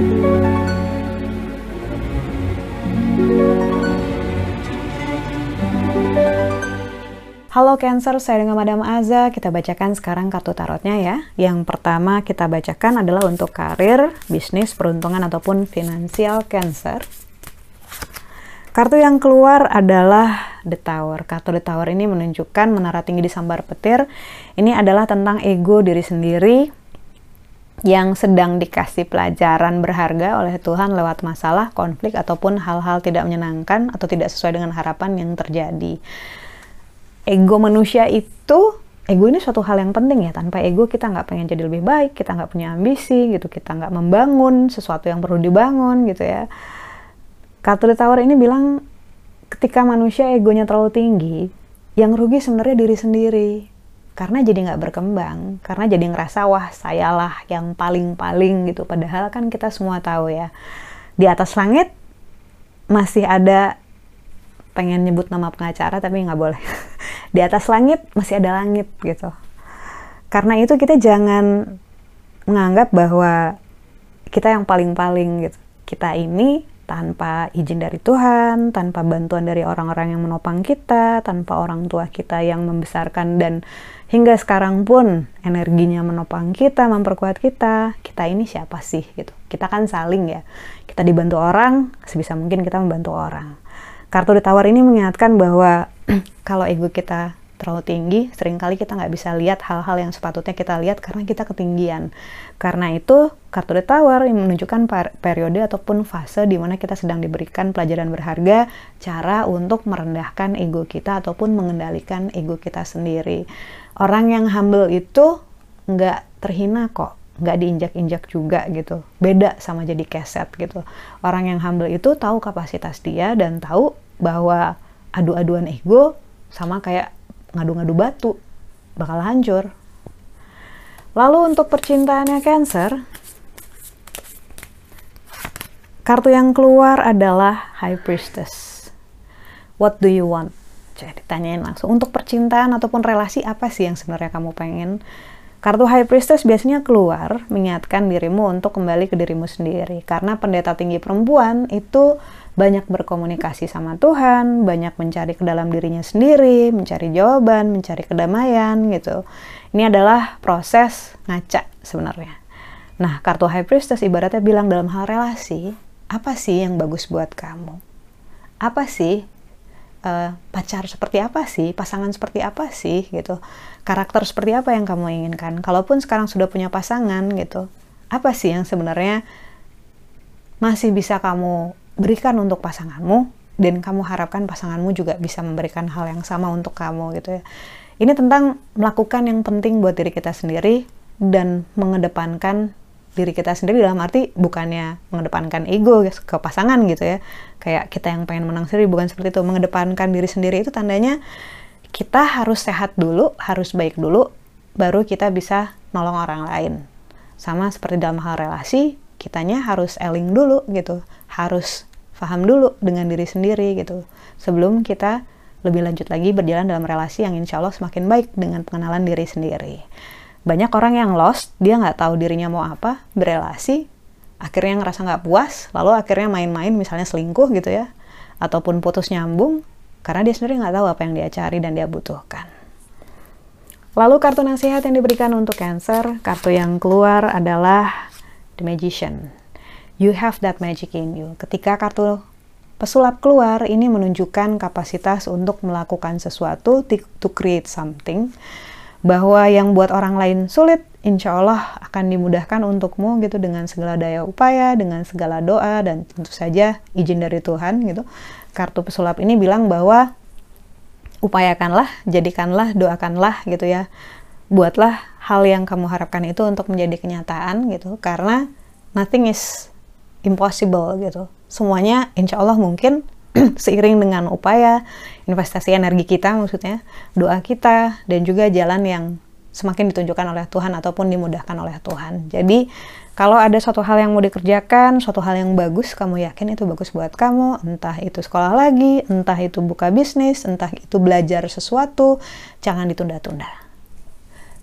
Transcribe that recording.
Halo Cancer, saya dengan Madam Aza. Kita bacakan sekarang kartu tarotnya ya. Yang pertama kita bacakan adalah untuk karir, bisnis, peruntungan ataupun finansial Cancer. Kartu yang keluar adalah The Tower. Kartu The Tower ini menunjukkan menara tinggi di sambar petir. Ini adalah tentang ego diri sendiri yang sedang dikasih pelajaran berharga oleh Tuhan lewat masalah, konflik, ataupun hal-hal tidak menyenangkan atau tidak sesuai dengan harapan yang terjadi. Ego manusia itu ego ini suatu hal yang penting ya. Tanpa ego kita nggak pengen jadi lebih baik kita nggak punya ambisi gitu kita nggak membangun sesuatu yang perlu dibangun gitu ya. The tower ini bilang ketika manusia egonya terlalu tinggi yang rugi sebenarnya diri sendiri karena jadi nggak berkembang karena jadi ngerasa wah sayalah yang paling paling gitu padahal kan kita semua tahu ya di atas langit masih ada pengen nyebut nama pengacara tapi nggak boleh di atas langit masih ada langit gitu. Karena itu kita jangan menganggap bahwa kita yang paling-paling gitu. Kita ini tanpa izin dari Tuhan, tanpa bantuan dari orang-orang yang menopang kita, tanpa orang tua kita yang membesarkan dan hingga sekarang pun energinya menopang kita, memperkuat kita, kita ini siapa sih gitu. Kita kan saling ya. Kita dibantu orang, sebisa mungkin kita membantu orang. Kartu ditawar ini mengingatkan bahwa kalau ego kita terlalu tinggi, sering kali kita nggak bisa lihat hal-hal yang sepatutnya kita lihat karena kita ketinggian. Karena itu, kartu The Tower menunjukkan periode ataupun fase di mana kita sedang diberikan pelajaran berharga, cara untuk merendahkan ego kita ataupun mengendalikan ego kita sendiri. Orang yang humble itu nggak terhina kok, nggak diinjak-injak juga gitu. Beda sama jadi keset gitu. Orang yang humble itu tahu kapasitas dia dan tahu bahwa adu-aduan ego sama kayak ngadu-ngadu batu bakal hancur. Lalu untuk percintaannya Cancer kartu yang keluar adalah High Priestess. What do you want? Jadi ditanyain langsung. Untuk percintaan ataupun relasi apa sih yang sebenarnya kamu pengen Kartu High Priestess biasanya keluar mengingatkan dirimu untuk kembali ke dirimu sendiri. Karena pendeta tinggi perempuan itu banyak berkomunikasi sama Tuhan, banyak mencari ke dalam dirinya sendiri, mencari jawaban, mencari kedamaian gitu. Ini adalah proses ngaca sebenarnya. Nah, kartu High Priestess ibaratnya bilang dalam hal relasi, apa sih yang bagus buat kamu? Apa sih uh, pacar seperti apa sih, pasangan seperti apa sih gitu, karakter seperti apa yang kamu inginkan. Kalaupun sekarang sudah punya pasangan gitu, apa sih yang sebenarnya masih bisa kamu berikan untuk pasanganmu dan kamu harapkan pasanganmu juga bisa memberikan hal yang sama untuk kamu gitu ya. Ini tentang melakukan yang penting buat diri kita sendiri dan mengedepankan diri kita sendiri dalam arti bukannya mengedepankan ego ke pasangan gitu ya. Kayak kita yang pengen menang sendiri bukan seperti itu. Mengedepankan diri sendiri itu tandanya kita harus sehat dulu harus baik dulu baru kita bisa nolong orang lain. Sama seperti dalam hal relasi kitanya harus eling dulu gitu. Harus paham dulu dengan diri sendiri gitu. Sebelum kita lebih lanjut lagi berjalan dalam relasi yang insya Allah semakin baik dengan pengenalan diri sendiri banyak orang yang lost dia nggak tahu dirinya mau apa berelasi akhirnya ngerasa nggak puas lalu akhirnya main-main misalnya selingkuh gitu ya ataupun putus nyambung karena dia sendiri nggak tahu apa yang dia cari dan dia butuhkan. Lalu kartu nasihat yang diberikan untuk cancer kartu yang keluar adalah the magician. You have that magic in you. Ketika kartu pesulap keluar ini menunjukkan kapasitas untuk melakukan sesuatu to create something bahwa yang buat orang lain sulit, insya Allah akan dimudahkan untukmu gitu dengan segala daya upaya, dengan segala doa dan tentu saja izin dari Tuhan gitu. Kartu pesulap ini bilang bahwa upayakanlah, jadikanlah, doakanlah gitu ya. Buatlah hal yang kamu harapkan itu untuk menjadi kenyataan gitu karena nothing is impossible gitu. Semuanya insya Allah mungkin seiring dengan upaya investasi energi kita maksudnya doa kita dan juga jalan yang semakin ditunjukkan oleh Tuhan ataupun dimudahkan oleh Tuhan. Jadi kalau ada suatu hal yang mau dikerjakan, suatu hal yang bagus, kamu yakin itu bagus buat kamu, entah itu sekolah lagi, entah itu buka bisnis, entah itu belajar sesuatu, jangan ditunda-tunda.